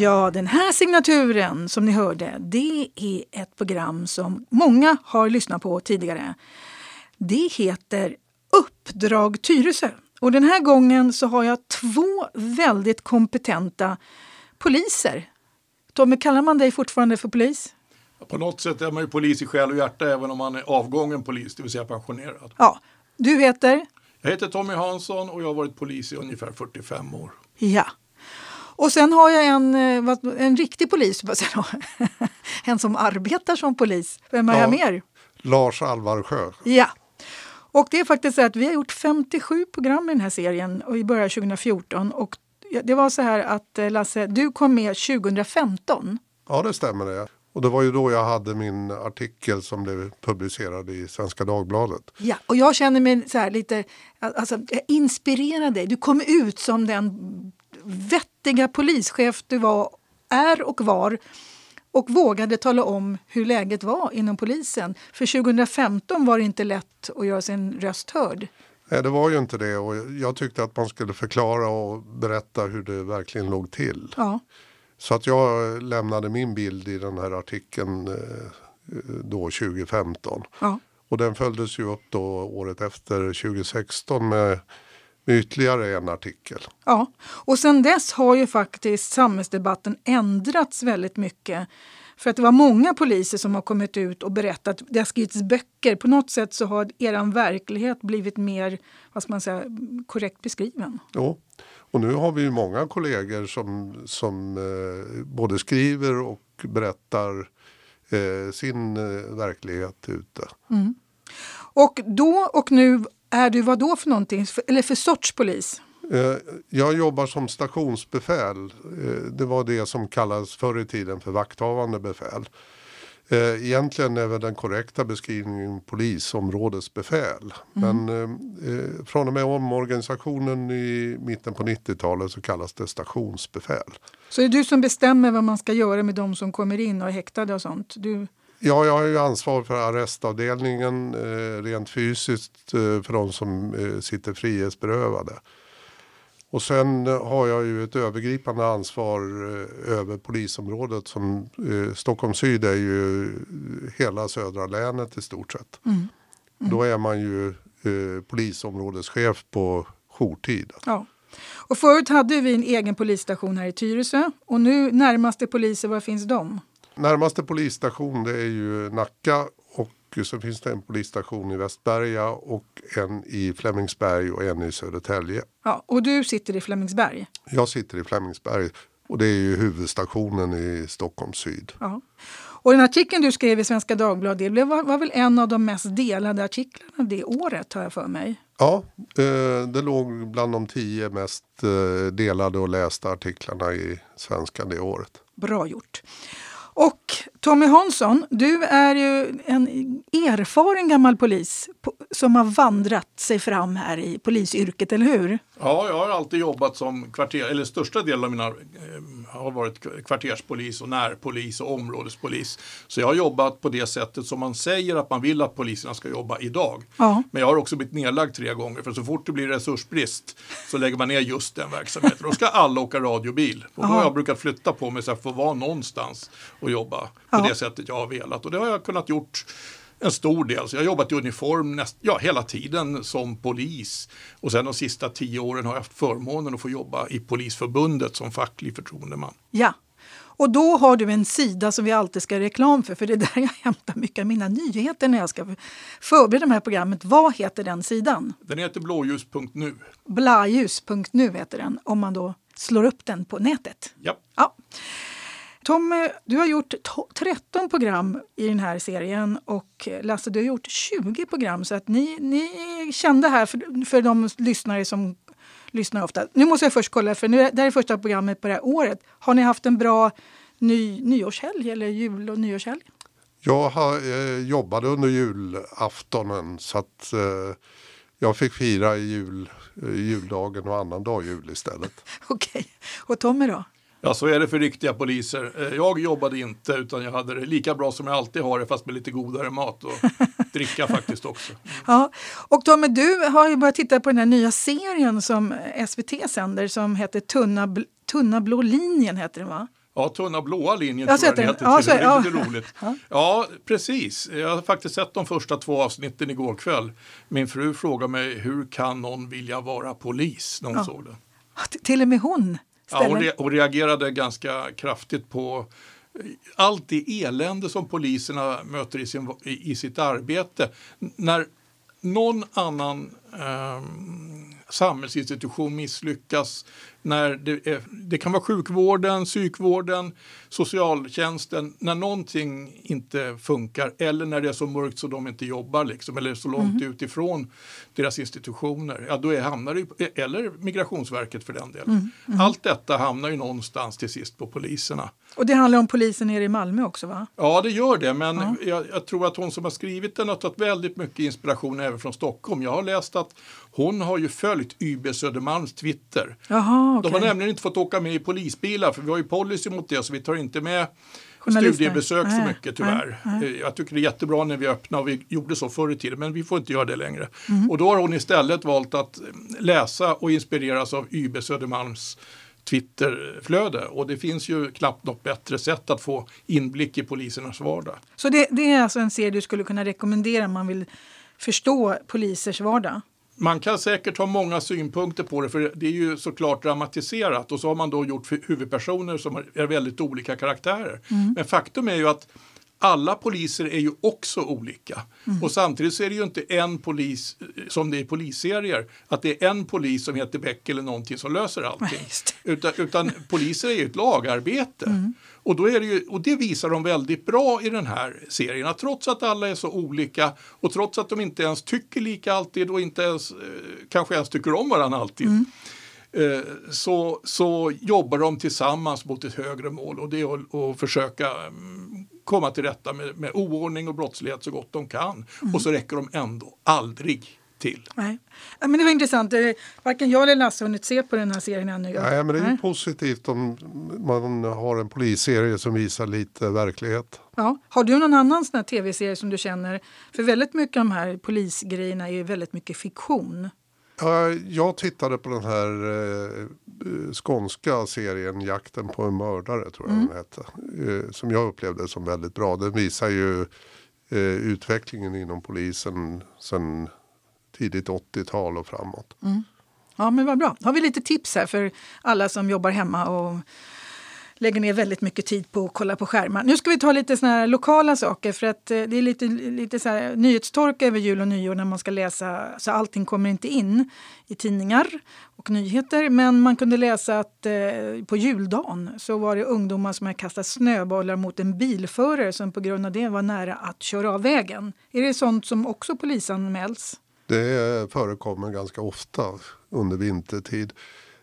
Ja, den här signaturen som ni hörde, det är ett program som många har lyssnat på tidigare. Det heter Uppdrag Tyresö. Och den här gången så har jag två väldigt kompetenta poliser. Tommy, kallar man dig fortfarande för polis? På något sätt är man ju polis i själ och hjärta även om man är avgången polis, det vill säga pensionerad. Ja. Du heter? Jag heter Tommy Hansson och jag har varit polis i ungefär 45 år. Ja. Och sen har jag en, eh, en riktig polis, en som arbetar som polis. Vem har ja, jag mer? Lars Alvarsjö. Ja. Och det är faktiskt så att vi har gjort 57 program i den här serien och vi började 2014. Och det var så här att eh, Lasse, du kom med 2015. Ja, det stämmer det. Och det var ju då jag hade min artikel som blev publicerad i Svenska Dagbladet. Ja, och jag känner mig så lite alltså, inspirerad. Du kom ut som den vettiga polischef du var, är och var och vågade tala om hur läget var inom polisen. För 2015 var det inte lätt att göra sin röst hörd. Nej, det var ju inte det och jag tyckte att man skulle förklara och berätta hur det verkligen låg till. Ja. Så att jag lämnade min bild i den här artikeln eh, då 2015. Ja. Och den följdes ju upp då året efter 2016 med med ytterligare en artikel. Ja, och sen dess har ju faktiskt samhällsdebatten ändrats väldigt mycket. För att det var många poliser som har kommit ut och berättat, det har skrivits böcker. På något sätt så har er verklighet blivit mer vad ska man säga, korrekt beskriven. Ja, och nu har vi många kollegor som, som eh, både skriver och berättar eh, sin eh, verklighet ute. Mm. Och då och nu är du vad då för någonting, eller för sorts polis? Eh, jag jobbar som stationsbefäl. Eh, det var det som kallades förr i tiden för vakthavande befäl. Eh, egentligen är väl den korrekta beskrivningen polisområdesbefäl. Mm. Men från och med omorganisationen i mitten på 90-talet så kallas det stationsbefäl. Så det är du som bestämmer vad man ska göra med de som kommer in och är häktade och sånt? Du... Ja, jag har ju ansvar för arrestavdelningen eh, rent fysiskt eh, för de som eh, sitter frihetsberövade. Och sen har jag ju ett övergripande ansvar eh, över polisområdet som eh, Stockholm syd är ju hela södra länet i stort sett. Mm. Mm. Då är man ju eh, polisområdeschef på jourtid. Ja. Och förut hade vi en egen polisstation här i Tyresö och nu närmaste poliser, var finns de? Närmaste polisstation det är ju Nacka och så finns det en polisstation i Västberga och en i Flemingsberg och en i Södertälje. Ja, och du sitter i Flemingsberg? Jag sitter i Flemingsberg och det är ju huvudstationen i Stockholm syd. Ja. Och den artikeln du skrev i Svenska Dagbladet det var, var väl en av de mest delade artiklarna det året har jag för mig? Ja, eh, det låg bland de tio mest eh, delade och lästa artiklarna i Svenska det året. Bra gjort. Och Tommy Hansson, du är ju en erfaren gammal polis som har vandrat sig fram här i polisyrket, eller hur? Ja, jag har alltid jobbat som kvarter, eller största delen av mina eh, har varit kvarterspolis och närpolis och områdespolis. Så jag har jobbat på det sättet som man säger att man vill att poliserna ska jobba idag. Ja. Men jag har också blivit nedlagd tre gånger för så fort det blir resursbrist så lägger man ner just den verksamheten. Då ska alla åka radiobil. Och då har jag brukat flytta på mig så att jag får vara någonstans och jobba på ja. det sättet jag har velat. Och det har jag kunnat gjort en stor del. Så jag har jobbat i uniform näst, ja, hela tiden som polis. Och sen de sista tio åren har jag haft förmånen att få jobba i Polisförbundet som facklig förtroendeman. Ja, och då har du en sida som vi alltid ska reklam för, för det är där jag hämtar mycket av mina nyheter när jag ska förbereda det här programmet. Vad heter den sidan? Den heter blåljus.nu. Blåljus.nu heter den, om man då slår upp den på nätet. Ja. ja. Tommy, du har gjort 13 program i den här serien och Lasse, du har gjort 20 program. Så att ni, ni är kända här för, för de lyssnare som lyssnar ofta. Nu måste jag först kolla, för nu, det här är första programmet på det här året. Har ni haft en bra ny, nyårshelg eller jul och nyårshelg? Jag har, eh, jobbade under julaftonen så att eh, jag fick fira jul, eh, juldagen och annandag jul istället. Okej, okay. och Tommy då? Ja, så är det för riktiga poliser. Eh, jag jobbade inte utan jag hade det lika bra som jag alltid har det fast med lite godare mat och dricka faktiskt också. Ja, och Tommy, du har ju börjat titta på den här nya serien som SVT sänder som heter Tunna, tunna blå linjen. Heter den, va? Ja, Tunna blåa linjen Jag tror jag den heter. Ja, så- det är ja. lite roligt. Ja, precis. Jag har faktiskt sett de första två avsnitten igår kväll. Min fru frågade mig hur kan någon vilja vara polis när hon såg det. Till och med hon Ja, hon, re- hon reagerade ganska kraftigt på eh, allt det elände som poliserna möter i, sin, i, i sitt arbete. När någon annan ehm, samhällsinstitution misslyckas, när det, är, det kan vara sjukvården, psykvården, socialtjänsten, när någonting inte funkar eller när det är så mörkt så de inte jobbar liksom, eller så långt utifrån deras institutioner, ja då är, hamnar det ju, eller Migrationsverket för den delen. Allt detta hamnar ju någonstans till sist på poliserna. Och det handlar om polisen nere i Malmö också va? Ja, det gör det, men jag, jag tror att hon som har skrivit den har tagit väldigt mycket inspiration även från Stockholm. Jag har läst att hon har ju följt YB Södermalms Twitter. Jaha, De okej. har nämligen inte fått åka med i polisbilar för vi har ju policy mot det så vi tar inte med studiebesök så Nej, mycket tyvärr. nej, Eh, Jag tycker det är jättebra när vi öppnar och vi gjorde så förr i tiden men vi får inte göra det längre. Mm. Och då har hon istället valt att läsa och inspireras av YB Södermalms Twitterflöde och det finns ju knappt något bättre sätt att få inblick i polisernas vardag. Så det, det är alltså en serie du skulle kunna rekommendera om man vill förstå polisers vardag? Man kan säkert ha många synpunkter på det för det är ju såklart dramatiserat och så har man då gjort hu- huvudpersoner som är väldigt olika karaktärer. Men faktum är ju att alla poliser är ju också olika. Och samtidigt så är det ju inte en polis eh, som det är i polisserier, att det är en polis som heter Beck eller någonting som löser allting. Utan, utan poliser är ju ett lagarbete. Och, då är det ju, och det visar de väldigt bra i den här serien. Att trots att alla är så olika och trots att de inte ens tycker lika alltid och inte ens, eh, kanske ens tycker om varandra alltid. Eh, så, så jobbar de tillsammans mot ett högre mål och det är att, att försöka mm, komma till rätta med, med oordning och brottslighet så gott de kan. Och så räcker de ändå aldrig till. Nej. Men det var intressant. Varken jag eller Lasse har hunnit se på den här serien ännu. Nej, men det är positivt om man har en polisserie som visar lite verklighet. Ja. Har du någon annan sån tv-serie som du känner? För väldigt mycket av de här polisgrejerna är ju väldigt mycket fiktion. Ja, Jag tittade på den här eh, skånska serien Jakten på en mördare tror jag den hette. Eh, som jag upplevde som väldigt bra. Den visar ju eh, utvecklingen inom polisen sedan tidigt 80-tal och framåt. Mm. Ja, men vad bra. Har vi lite tips här för alla som jobbar hemma och lägger ner väldigt mycket tid på att kolla på skärmar. Nu ska vi ta lite såna här lokala saker för att eh, det är lite, lite så här nyhetstorka över jul och nyår när man ska läsa så allting kommer inte in i tidningar och nyheter. Men man kunde läsa att eh, på juldagen så var det ungdomar som hade kastat snöbollar mot en bilförare som på grund av det var nära att köra av vägen. Är det sånt som också polisanmäls? Det förekommer ganska ofta under vintertid.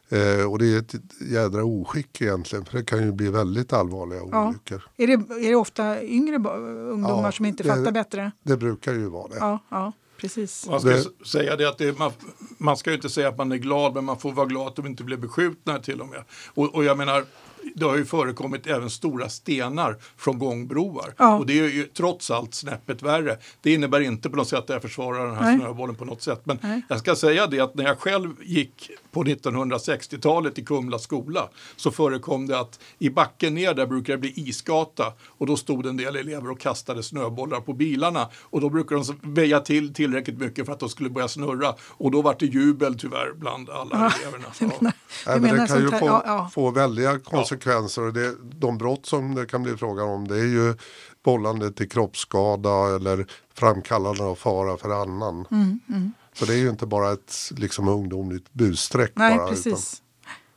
Eh, och det är ett jädra oskick egentligen för det kan ju bli väldigt allvarliga Ja. olyckor. Är det, är det ofta yngre ungdomar Ja, som inte det- fattar bättre? Det brukar ju vara det. Ja, ja precis. Man ska Det- säga det att det, man, man ska ju inte säga att man är glad men man får vara glad att de inte blev beskjutna till och med. Och, och jag menar, det har ju förekommit även stora stenar från gångbroar. Ja. Och det är ju trots allt snäppet värre. Det innebär inte på något sätt att jag försvarar den här Nej. snöbollen på något sätt. Men Nej. jag ska säga det att när jag själv gick på 1960-talet i Kumla skola så förekom det att i backen ner där brukar det bli isgata och då stod en del elever och kastade snöbollar på bilarna och då brukade de väja till tillräckligt mycket för att de skulle börja snurra och då var det jubel tyvärr bland alla eleverna. Du Ja. menar, det kan ju få, ja, ja. få väldiga konsekvenser. Och det, de brott som det kan bli fråga om det är ju bollande till kroppsskada eller framkallande av fara för annan. Mm, Så det är ju inte bara ett liksom, ungdomligt busstreck. Nej, bara, precis.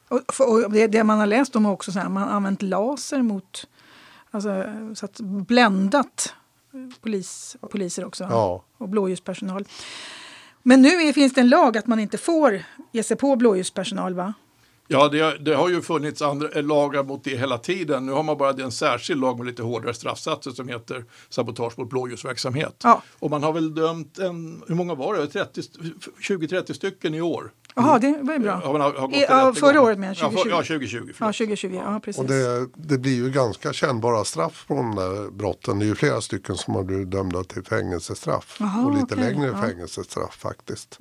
Och, för, och det, det man har läst om också så här, man har använt laser mot, alltså, så att bländat polis, poliser också Ja. och blåljuspersonal. Men nu är, finns det en lag att man inte får ge sig på blåljuspersonal va? Ja, det, det har ju funnits andra eh, lagar mot det hela tiden. Nu har man bara en särskild lag med lite hårdare straffsatser som heter sabotage mot blåljusverksamhet. Ja. Och man har väl dömt en, hur många var det? 30 st- 20-30 stycken i år. Jaha, det var ju bra. Har man, har I- ja, förra året menar jag, Ja, för, 2020. ja 2020. Ja, Förlåt. 2020, ja precis. Och det, det blir ju ganska kännbara straff på de där brotten. Det är ju flera stycken som har blivit dömda till fängelsestraff. Jaha, och lite okej, längre ja. fängelsestraff faktiskt.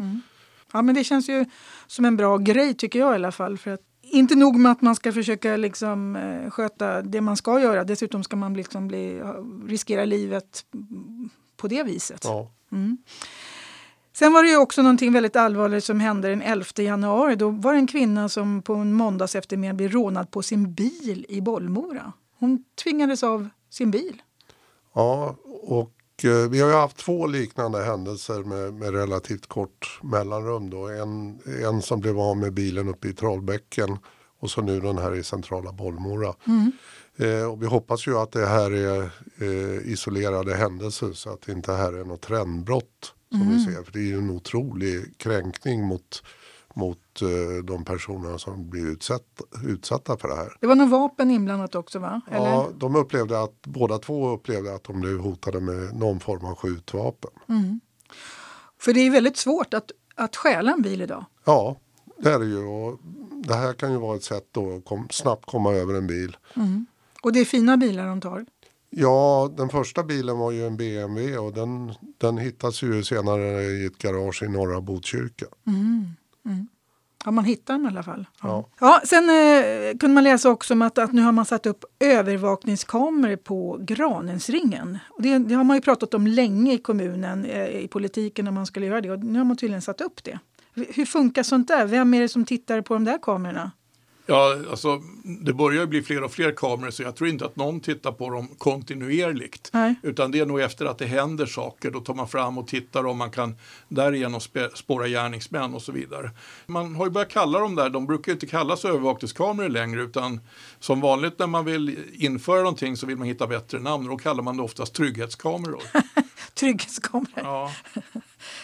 Ja, men det känns ju som en bra grej tycker jag i alla fall. För att inte nog med att man ska försöka liksom, eh, sköta det man ska göra, dessutom ska man liksom bli, riskera livet på det viset. Ja. Mm. Sen var det ju också någonting väldigt allvarligt som hände den 11 januari. Då var det en kvinna som på en måndags eftermiddag blev rånad på sin bil i Bollmora. Hon tvingades av sin bil. Ja, och vi har ju haft två liknande händelser med, med relativt kort mellanrum. Då. En, en som blev av med bilen uppe i Trollbäcken och så nu den här i centrala Bollmora. Mm. Eh, och vi hoppas ju att det här är eh, isolerade händelser så att det inte här är något trendbrott som Mm. vi ser. För det är ju en otrolig kränkning mot, mot eh, de personerna som blir utsatt, utsatta för det här. Det var något vapen inblandat också va? Eller? Ja, de upplevde att, båda två upplevde att de blev hotade med någon form av skjutvapen. Mm. För det är väldigt svårt att, att stjäla en bil idag. Ja, det är det ju. Och det här kan ju vara ett sätt då att kom, snabbt komma över en bil. Och det är fina bilar de tar. Ja, den första bilen var ju en BMW och den, den hittas ju senare i ett garage i norra Botkyrka. Ja, man hittar dem i alla fall. Ja. Ja, sen eh, kunde man läsa också om att, att nu har man satt upp övervakningskameror på Granensringen. Och det, det har man ju pratat om länge i kommunen, eh, i politiken, om man skulle göra det. Och nu har man tydligen satt upp det. Hur funkar sånt där? Vem är det som tittar på de där kamerorna? Ja, alltså, det börjar ju bli fler och fler kameror så jag tror inte att någon tittar på dem kontinuerligt. Nej. Utan det är nog efter att det händer saker, då tar man fram och tittar om man kan därigenom spåra gärningsmän och så vidare. Man har ju börjat kalla dem där, de brukar inte kallas övervakningskameror längre utan som vanligt när man vill införa någonting så vill man hitta bättre namn och då kallar man det oftast trygghetskameror. Trygghetskameror. Ja,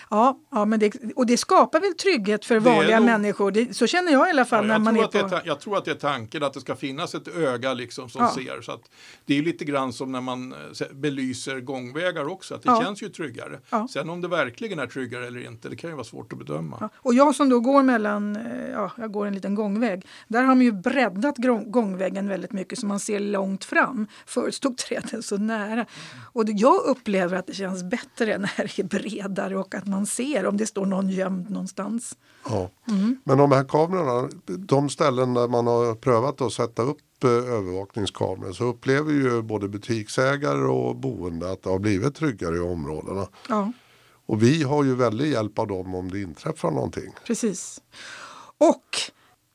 Ja, ja men det, och det skapar väl trygghet för Det vanliga nog- människor. Det, så känner jag i alla fall när jag, man är det på... ta- jag tror att det är tanken att det ska finnas ett öga liksom som Ja. ser. Så att det är lite grann som när man eh, se- belyser gångvägar också, att det Ja. känns ju tryggare. Ja. Sen om det verkligen är tryggare eller inte, det kan ju vara svårt att bedöma. Och jag som då går mellan, eh, ja, jag går en liten gångväg. Där har man ju breddat gångvägen väldigt mycket så man ser långt fram. Förut stod träden så nära. Och jag upplever att det känns bättre när det är bredare och att man ser om det står någon gömd någonstans. Ja. Men de här kamerorna, de ställen där man har prövat att sätta upp eh, övervakningskameror så upplever ju både butiksägare och boende att det har blivit tryggare i områdena. Ja, Och vi har ju väldigt hjälp av dem om det inträffar någonting. precis. Och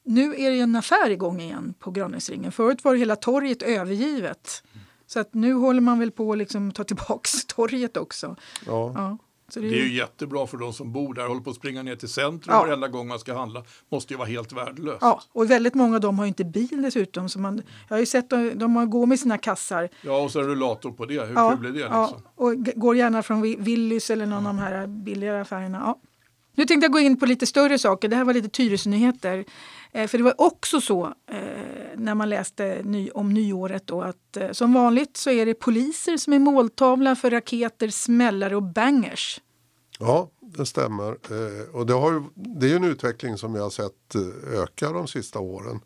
nu är det en affär igång igen på Granängsringen. Förut var hela torget övergivet. Så att nu håller man väl på att liksom ta tillbaks torget också. Ja. Ja, det Det är ju jättebra för de som bor där, håller på att springa ner till centrum Ja. varenda gång man ska handla. Måste ju vara helt värdelöst. Ja, och väldigt många av dem har ju inte bil dessutom. Så man, jag har ju sett dem, de går med sina kassar. Ja, och så en rullator på det. Hur Ja, kul är det? ja, Liksom? och g- går gärna från Wi- Willys eller någon av de här billigare affärerna. Ja. Nu tänkte jag gå in på lite större saker. Det här var lite Tyresö-nyheter. Eh, för det var också så eh, när man läste om nyåret då att eh, som vanligt så är det poliser som är måltavla för raketer, smällare och bangers. Ja, det stämmer. Och det, har ju, det är ju en utveckling som vi har sett öka de sista åren.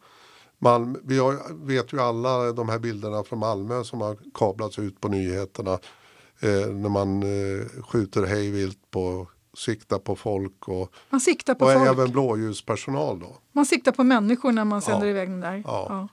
Malmö, vi har, vet ju alla de här bilderna från Malmö som har kablats ut på nyheterna. Eh, när man eh, skjuter hejvilt på, siktar på folk och, Man siktar på och folk. även blåljuspersonal. Då. Man siktar på människor när man sänder Ja. iväg den där. Ja.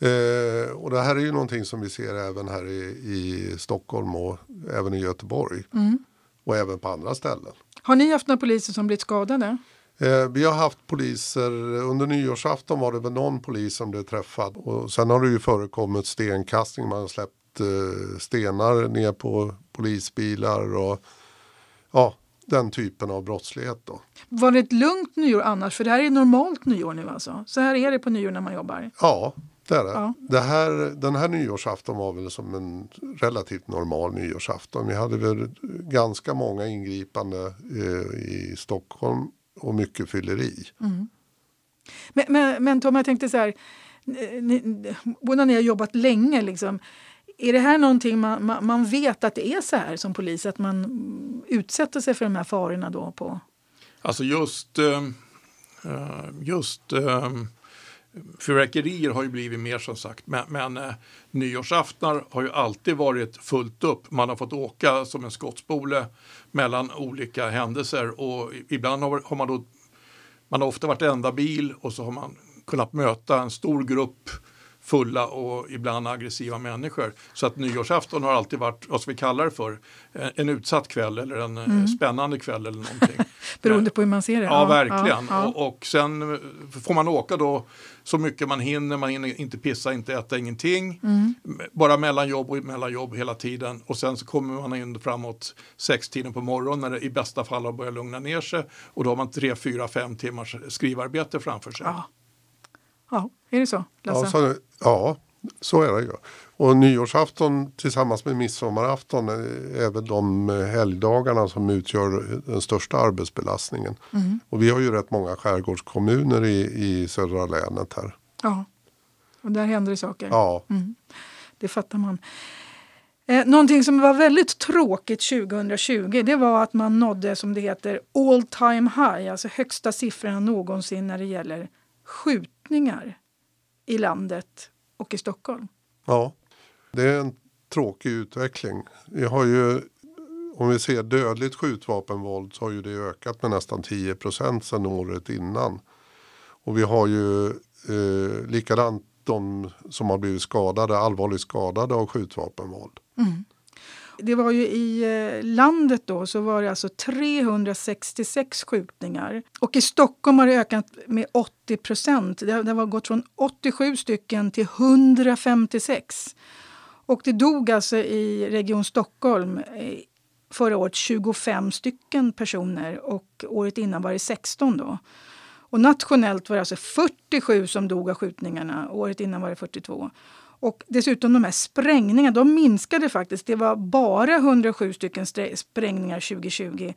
Eh, och det här är ju någonting som vi ser även här i, i Stockholm och även i Göteborg. Mm. Och även på andra ställen. Har ni haft några poliser som blivit skadade? Eh, vi har haft poliser, under nyårsafton var det väl någon polis som blev träffad. Och sen har det ju förekommit stenkastning, man har släppt eh, stenar ner på polisbilar och ja, den typen av brottslighet då. Var det ett lugnt nyår annars? För det här är normalt nyår nu alltså. Så här är det på nyår när man jobbar. Ja, det är det. Ja. det här, den här nyårsafton var väl som en relativt normal nyårsafton. Vi hade väl ganska många ingripande eh, i Stockholm och mycket fylleri. Men, men, men Tom, jag tänkte så här. Ni- båda ni har jobbat länge. Liksom. Är det här någonting man, man, man vet att det är så här som polis? Att man utsätter sig för de här farorna då? på Alltså just, eh, eh, just eh, fyrverkerier har ju blivit mer som sagt. Men, men eh, nyårsaftnar har ju alltid varit fullt upp. Man har fått åka som en skottspole mellan olika händelser och ibland har, har man då man har ofta varit enda bil och så har man kunnat möta en stor grupp fulla och ibland aggressiva människor. Så att nyårsafton har alltid varit, vad ska vi kalla det för, en utsatt kväll eller en mm. spännande kväll eller någonting. Beroende på hur man ser det. Ja, ja verkligen. Ja, ja. Och, och, sen får man åka då så mycket man hinner, man hinner inte pissa, inte äta, ingenting. Mm. Bara mellan jobb och mellan jobb hela tiden. Och sen så kommer man in framåt sextiden på morgonen när det i bästa fall har börjat lugna ner sig. Och då har man tre, fyra, fem timmars skrivarbete framför sig. Ja, ja är det så? Lasse? Ja, så, ja, så är det ju. Och nyårsafton tillsammans med midsommarafton är väl de helgdagarna som utgör den största arbetsbelastningen. Mm. Och vi har ju rätt många skärgårdskommuner i, i södra länet här. Ja, och där händer det saker. Ja. Mm. Det fattar man. Eh, någonting som var väldigt tråkigt 2020 det var att man nådde som det heter all time high, alltså högsta siffrorna någonsin när det gäller skjutningar i landet och i Stockholm. Ja, det är en tråkig utveckling. Vi har ju, om vi ser dödligt skjutvapenvåld så har ju det ökat med nästan 10 procent sedan året innan. Och vi har ju eh, likadant de som har blivit skadade, allvarligt skadade av skjutvapenvåld. Mm. Det var ju i eh, landet då så var det alltså 366 skjutningar. Och i Stockholm har det ökat med 80 procent. Det, det har gått från 87 stycken till 156. Och det dog alltså i Region Stockholm eh, förra året 25 stycken personer och året innan var det 16 då. Och nationellt var det alltså 47 som dog av skjutningarna. Året innan var det 42. Och dessutom de här sprängningarna, de minskade faktiskt. Det var bara 107 stycken sprängningar 2020.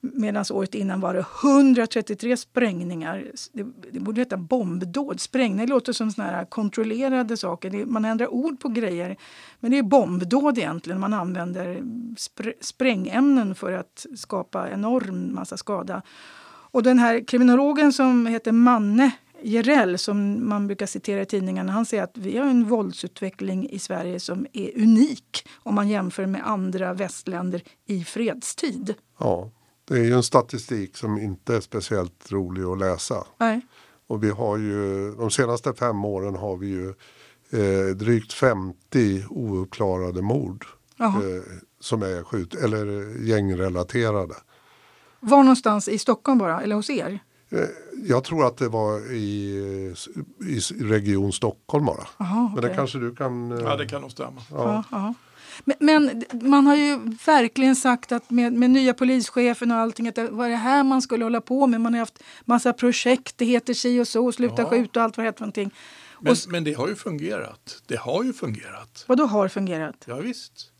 Medan året innan var det 133 sprängningar. Det, det borde heta bombdåd. Sprängningar låter som såna här kontrollerade saker. Det, man ändrar ord på grejer. Men det är bombdåd egentligen. Man använder spr sprängämnen för att skapa enorm massa skada. Och den här kriminologen som heter Manne Jerell, som man brukar citera i tidningarna, han säger att vi har en våldsutveckling i Sverige som är unik om man jämför med andra västländer i fredstid. Ja, det är ju en statistik som inte är speciellt rolig att läsa. Nej. Och vi har ju, de senaste fem åren har vi ju eh, drygt 50 ouppklarade mord. Eh, som är skjut, eller gängrelaterade. Var någonstans i Stockholm bara, eller hos er? Eh, jag tror att det var i, i Region Stockholm bara. Aha, okay. Men det kanske du kan... Ja, det kan nog stämma. Ja. Ja, men, men, man har ju verkligen sagt att med, med nya polischefen och allting att det var det här man skulle hålla på med. Man har haft massa projekt, det heter si och så, sluta ja. skjuta och allt vad det heter för någonting. Men, och, men det har ju fungerat. Det har ju fungerat. Vad då har fungerat? Ja, visst.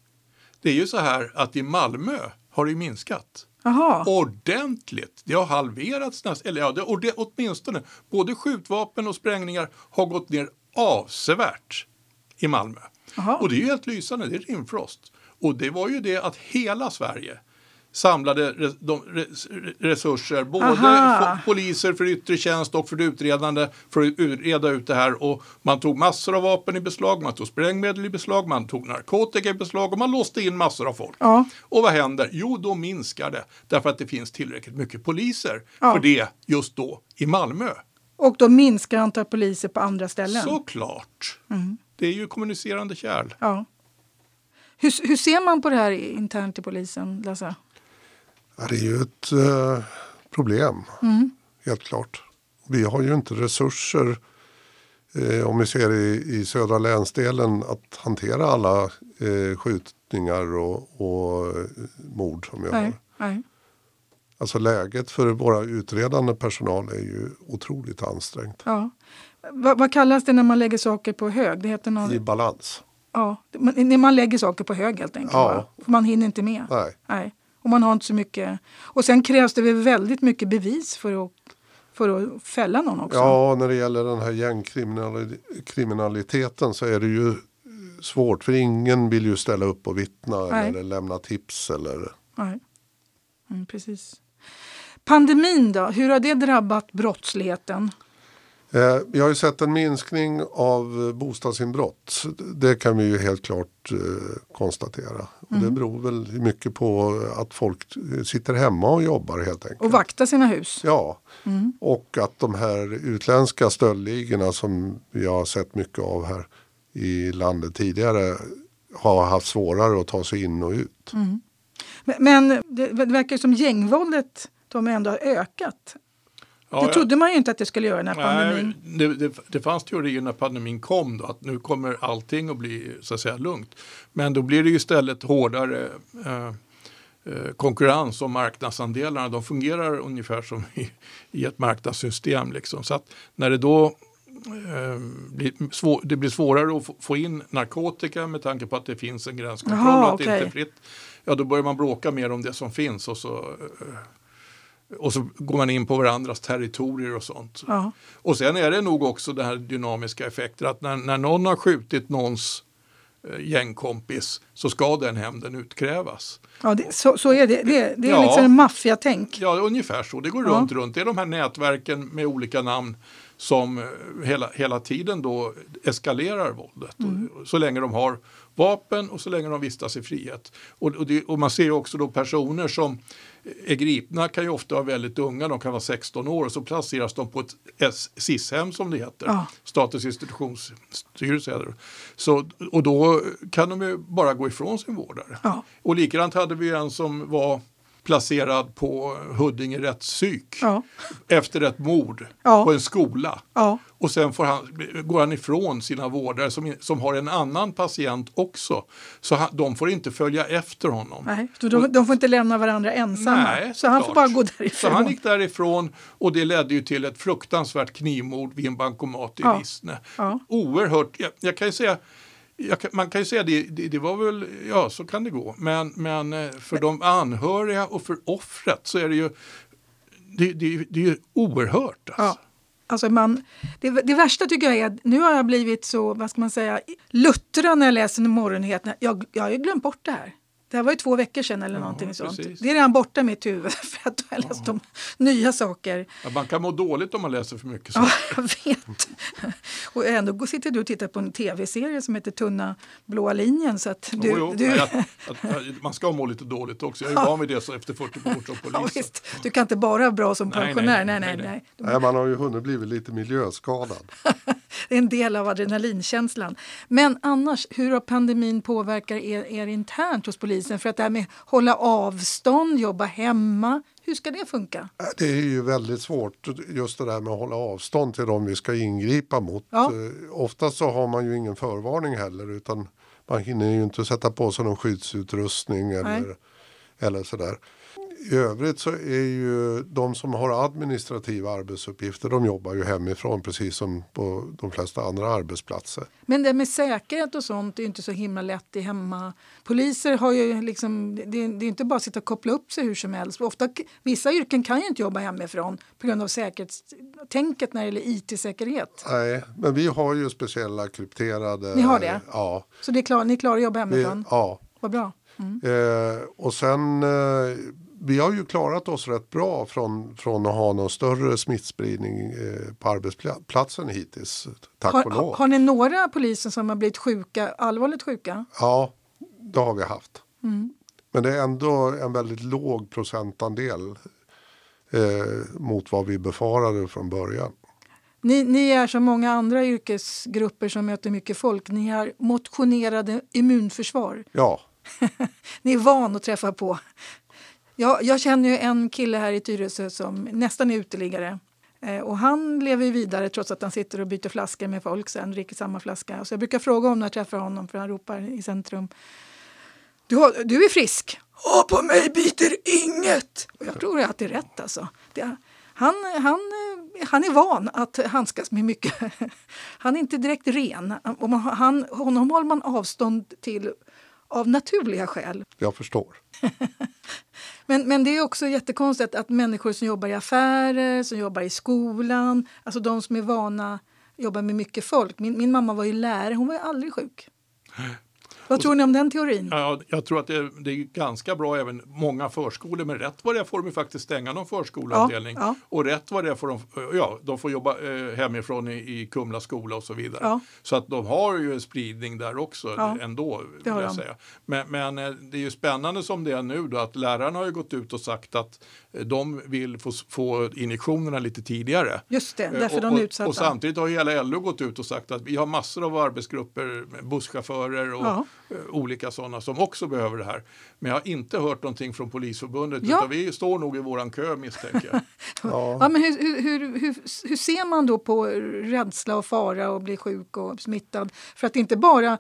Det är ju så här att i Malmö har det minskat. Aha. ordentligt. Det har halverats nästan, eller ja, det, och det, åtminstone. Både skjutvapen och sprängningar har gått ner avsevärt i Malmö. Aha. Och det är ju helt lysande, det är rimfrost. Och det var ju det att hela Sverige samlade resurser, både Aha. poliser för yttre tjänst och för utredande för att reda ut det här. Och man tog massor av vapen i beslag, man tog sprängmedel i beslag, man tog narkotika i beslag och man låste in massor av folk. Ja. Och vad händer? Jo, då minskar det därför att det finns tillräckligt mycket poliser ja. för det just då i Malmö. Och då minskar antalet poliser på andra ställen? Såklart. Mm. Det är ju kommunicerande kärl. Ja. Hur, hur ser man på det här internt i polisen, Lasse? Ja, det är ju ett eh, problem, mm. helt klart. Vi har ju inte resurser, eh, om vi ser i, i södra länsdelen, att hantera alla eh, skjutningar och, och eh, mord som vi har. Nej. Alltså läget för våra utredande personal är ju otroligt ansträngt. Ja. Vad, vad kallas det när man lägger saker på hög? Det heter någon... I balans. Ja, när man lägger saker på hög helt enkelt. Ja. Man hinner inte med. Nej. Nej. Och man har inte så mycket. Och sen krävs det väldigt mycket bevis för att, för att fälla någon också. Ja, när det gäller den här gängkriminaliteten så är det ju svårt för ingen vill ju ställa upp och vittna Nej. eller lämna tips. Eller... Nej, mm, precis. Pandemin då, hur har det drabbat brottsligheten? Eh, vi har ju sett en minskning av bostadsinbrott. Det kan vi ju helt klart eh, konstatera. Och Det beror väl mycket på att folk sitter hemma och jobbar helt enkelt. Och vaktar sina hus. Ja, och att de här utländska stöldligorna som vi har sett mycket av här i landet tidigare har haft svårare att ta sig in och ut. Men, men det, det verkar som gängvåldet de ändå har ökat. Ja, det trodde man ju inte att det skulle göra när pandemin... Nej, det, det, fanns teorier när pandemin kom då, att nu kommer allting att bli så att säga lugnt. Men då blir det ju istället hårdare eh, eh, konkurrens om marknadsandelarna. De fungerar ungefär som i, i ett marknadssystem. Liksom. Så att när det då eh, blir, svår, det blir svårare att få, in narkotika med tanke på att det finns en gränskontroll Jaha, och att det inte är fritt. Ja, då börjar man bråka mer om det som finns och så eh, och så går man in på varandras territorier och sånt. Ja. Och sen är det nog också den här dynamiska effekten att när, när någon har skjutit någons eh, gängkompis så ska den hämnden utkrävas. Ja, det, så, så är det. Det, det är Ja. liksom en maffiatänk. Ja, ungefär så. Det går Ja. runt, runt. Det är de här nätverken med olika namn som eh, hela, hela tiden då eskalerar våldet. Och, så länge de har vapen och så länge de vistas i frihet. Och, och, det, och man ser också då personer som är gripna kan ju ofta vara väldigt unga, de kan vara 16 år och så placeras de på ett SIS-hem som det heter, Ja. Statens institutionsstyrelse. Så, och då kan de ju bara gå ifrån sin vårdare. Ja. Och likadant hade vi en som var placerad på Huddinge rättspsyk Ja. efter ett mord Ja. på en skola. Ja. Och sen får han, går han ifrån sina vårdare som, som har en annan patient också. Så han, de får inte följa efter honom. Nej, så de, de får inte lämna varandra ensamma. Nej, så han får klart. bara gå Så därifrån. han gick därifrån och det ledde ju till ett fruktansvärt knivmord vid en bankomat i Ja. Rissne. Ja. Oerhört, jag, jag kan ju säga jag man kan ju säga det, det, det var väl, ja så kan det gå. Men, men eh, för de anhöriga och för offret så är det ju, det, det, det är ju oerhört. Alltså. Ja. Alltså man, det, det värsta tycker jag är att nu har jag blivit så, vad ska man säga, luttrad när jag läser morgonnyheterna. Jag, jag har ju glömt bort det här. Det här var ju två veckor sedan eller någonting sånt. precis. Det är redan borta i mitt huvud för att jag har läst om nya saker. Ja, man kan må dåligt om man läser för mycket. Så. Ja, jag vet. Och ändå sitter du och tittar på en tv-serie som heter Tunna blåa linjen. Så att du, Jo, jo, du, att, att, man ska må lite dåligt också. Jag är ju van vid det så efter 40 år som ja, polis. visst, du kan inte bara vara bra som pensionär. nej, Nej, nej, nej, nej. nej. Nej, man har ju hunnit blivit lite miljöskadad. Det är en del av adrenalinkänslan. Men annars, hur har pandemin påverkat er, er internt hos polisen? För att det här med hålla avstånd, jobba hemma, hur ska det funka? Det är ju väldigt svårt just det där med att hålla avstånd till de vi ska ingripa mot. Ja. Eh, Oftast så har man ju ingen förvarning heller utan man hinner ju inte sätta på sig någon skyddsutrustning eller, eller sådär. I övrigt så är ju de som har administrativa arbetsuppgifter de jobbar ju hemifrån precis som på de flesta andra arbetsplatser. Men det med säkerhet och sånt är ju inte så himla lätt i hemma. Poliser har ju liksom, det, det är inte bara att sitta och koppla upp sig hur som helst. Ofta, vissa yrken kan ju inte jobba hemifrån på grund av säkerhetstänket när det gäller IT-säkerhet. Nej, men vi har ju speciella krypterade... Ni har det? Ja. Så det är klar, ni klarar att jobba Vi, hemifrån? ja. Vad bra. Eh, och sen, eh, vi har ju klarat oss rätt bra från, från att ha någon större smittspridning eh, på arbetsplatsen hittills. Tack Har, och lov. har, har ni några poliser som har blivit sjuka, allvarligt sjuka? Ja, det har vi haft. Mm. Men det är ändå en väldigt låg procentandel eh, mot vad vi befarade från början. Ni, ni är som många andra yrkesgrupper som möter mycket folk. Ni har motionerade immunförsvar. Ja, Ni är van att träffa på. Jag, jag känner ju en kille här i Tyresö som nästan är uteliggare. Eh, och han lever ju vidare trots att han sitter och byter flaskor med folk sen, dricker samma flaska. Så jag brukar fråga honom när jag träffar honom, för han ropar i centrum. Du, har, du är frisk. Ja, på mig biter inget! Och jag tror att det är rätt alltså. Det, han, han, han är van att handskas med mycket. Han är inte direkt ren. Och man, han, honom håller man avstånd till av naturliga skäl. jag förstår. Men, men det är också jättekonstigt att människor som jobbar i affärer, som jobbar i skolan, alltså de som är vana jobbar med mycket folk. Min, min mamma var ju lärare, hon var ju aldrig sjuk. Vad tror ni om den teorin? Ja, jag tror att det, det, är ganska bra även många förskolor, men rätt vad det är får de faktiskt stänga någon förskoleavdelning. Ja, ja. Och rätt vad det är får de, ja, de får jobba eh, hemifrån i, i Kumla skola och så vidare. Ja. Så att de har ju en spridning där också ändå. Vill jag säga. Men, men, eh, det är ju spännande som det är nu då att lärarna har ju gått ut och sagt att eh, de vill få, få injektionerna lite tidigare. Just det, därför och, de är utsatta. Och, och samtidigt har hela LO gått ut och sagt att vi har massor av arbetsgrupper, busschaufförer och. Olika sådana som också behöver det här. Men jag har inte hört någonting från Polisförbundet ja. utan vi står nog i våran kö misstänker jag. ja. ja. men hur, hur, hur, hur, ser man då på rädsla och fara och bli sjuk och smittad? För att inte bara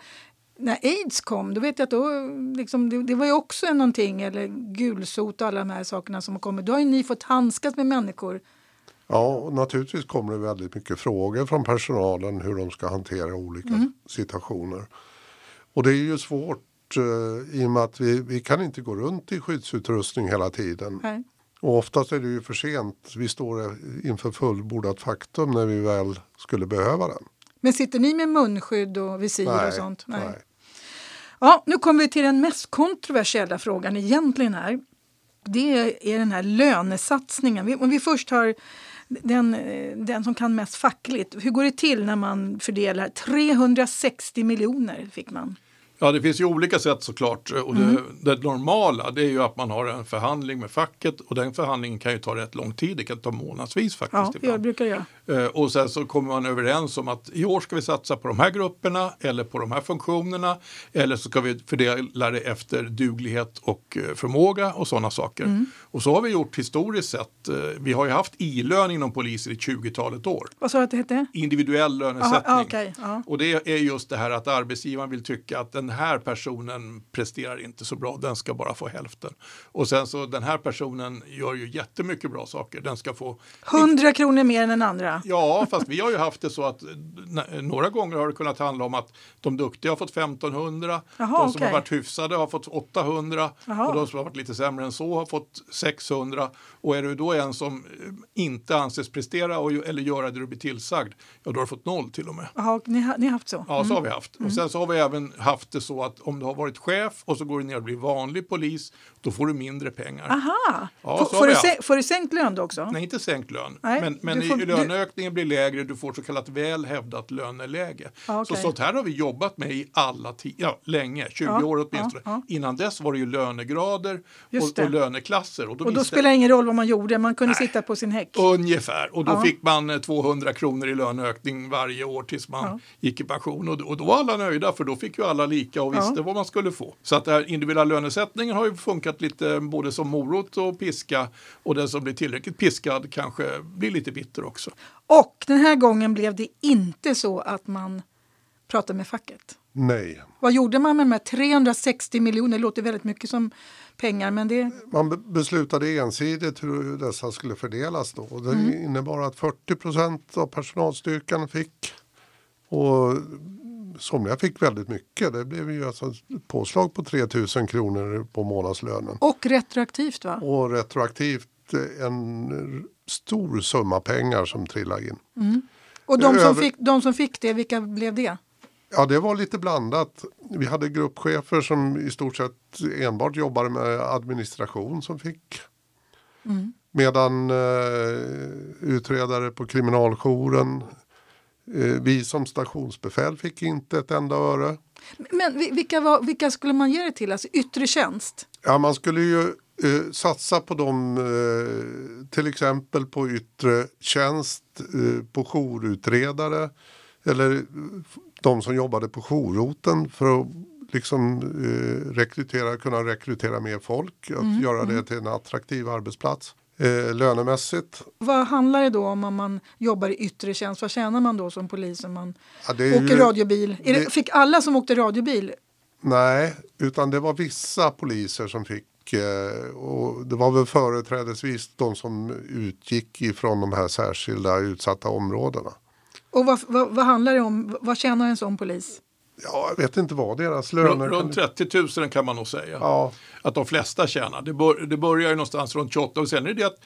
när aids kom, då vet jag att då, liksom, det, det, var ju också någonting, eller gulsot och alla de här sakerna som har kommit. Då har ju ni fått handskas med människor. Ja, naturligtvis kommer det väldigt mycket frågor från personalen hur de ska hantera olika mm. situationer. Och det är ju svårt uh, i och med att vi, vi kan inte gå runt i skyddsutrustning hela tiden. Nej. Och oftast är det ju för sent. Vi står inför fullbordat faktum när vi väl skulle behöva den. Men sitter ni med munskydd och visir nej, och sånt? Nej. nej. Ja, nu kommer vi till den mest kontroversiella frågan egentligen här. Det är den här lönesatsningen. Om vi först har den, den som kan mest fackligt. Hur går det till när man fördelar 360 miljoner fick man? Ja, det finns ju olika sätt såklart. Och det, mm. det, normala det är ju att man har en förhandling med facket och den förhandlingen kan ju ta rätt lång tid. Det kan ta månadsvis faktiskt. Ja, jag brukar göra. Eh, och sen så kommer man överens om att i år ska vi satsa på de här grupperna eller på de här funktionerna. Eller så ska vi fördela det efter duglighet och eh, förmåga och sådana saker. Mm. Och så har vi gjort historiskt sett. Eh, vi har ju haft i-lön inom polisen i 20-talet år. Vad sa du att det hette? Individuell lönesättning. Aha, okay. Och det är just det här att arbetsgivaren vill tycka att den här personen presterar inte så bra, den ska bara få hälften. Och sen så den här personen gör ju jättemycket bra saker, den ska få 100 kronor mer än den andra. Ja, fast vi har ju haft det så att några gånger har det kunnat handla om att de duktiga har fått 1500, Jaha, de som okay. har varit hyfsade har fått 800 Jaha. och de som har varit lite sämre än så har fått 600. Och är du då en som inte anses prestera och, eller göra det du blir tillsagd, ja då har du fått noll till och med. Jaha, ni, har, ni har haft så? Ja, så har vi haft. Mm. Och sen så har vi även haft det så att om du har varit chef och så går du ner och blir vanlig polis, då får du mindre pengar. Aha! Ja, får, du får, du sänkt lön då också? Nej, inte sänkt lön. Nej, men men får, i löneökningen blir lägre, du får så kallat väl hävdat löneläge. Ah, okay. Så sånt här har vi jobbat med i alla ja, länge, 20 ja, år åtminstone. Ja. Innan dess var det ju lönegrader och, och, löneklasser. Och då, och då spelar det ingen roll vad man gjorde, man kunde Nej, sitta på sin häck. Ungefär, och då fick man 200 kronor i löneökning varje år tills man gick i pension. Och, och då var alla nöjda för då fick ju alla lika och visste vad man skulle få. Så att här individuella lönesättningen har ju funkat lite både som morot och piska och den som blir tillräckligt piskad kanske blir lite bitter också. Och den här gången blev det inte så att man pratade med facket. Nej. Vad gjorde man med de här 360 miljoner? Det låter väldigt mycket som pengar. Men det... Man beslutade ensidigt hur dessa skulle fördelas. Då. Det mm. innebar att 40 procent av personalstyrkan fick och somliga fick väldigt mycket. Det blev ju alltså ett påslag på 3 000 kronor på månadslönen. Och retroaktivt va? Och retroaktivt en stor summa pengar som trillade in. Mm. Och de som, fick, de som fick det, vilka blev det? Ja, det var lite blandat. Vi hade gruppchefer som i stort sett enbart jobbade med administration som fick. Mm. Medan eh, utredare på kriminaljouren, eh, vi som stationsbefäl fick inte ett enda öre. Men vilka, var, vilka skulle man ge det till? Alltså yttre tjänst? Ja, man skulle ju eh, satsa på dem, eh, till exempel på yttre tjänst, eh, på jourutredare eller de som jobbade på jourroten för att liksom eh, rekrytera, kunna rekrytera mer folk, att mm, göra det mm. till en attraktiv arbetsplats. Eh, lönemässigt. Vad handlar det då om om man jobbar i yttre tjänst? Vad tjänar man då som polis om man ja, åker ju, radiobil? Det, det, fick alla som åkte radiobil? Nej, utan det var vissa poliser som fick Eh, och det var väl företrädesvis de som utgick ifrån de här särskilda utsatta områdena. Och vad, vad, vad handlar det om? Vad tjänar en sån polis? Ja, jag vet inte vad deras löner... Runt 30 000 kan man nog säga. Ja. Att de flesta tjänar. Det, bör, det börjar ju någonstans runt 28 och sen är det att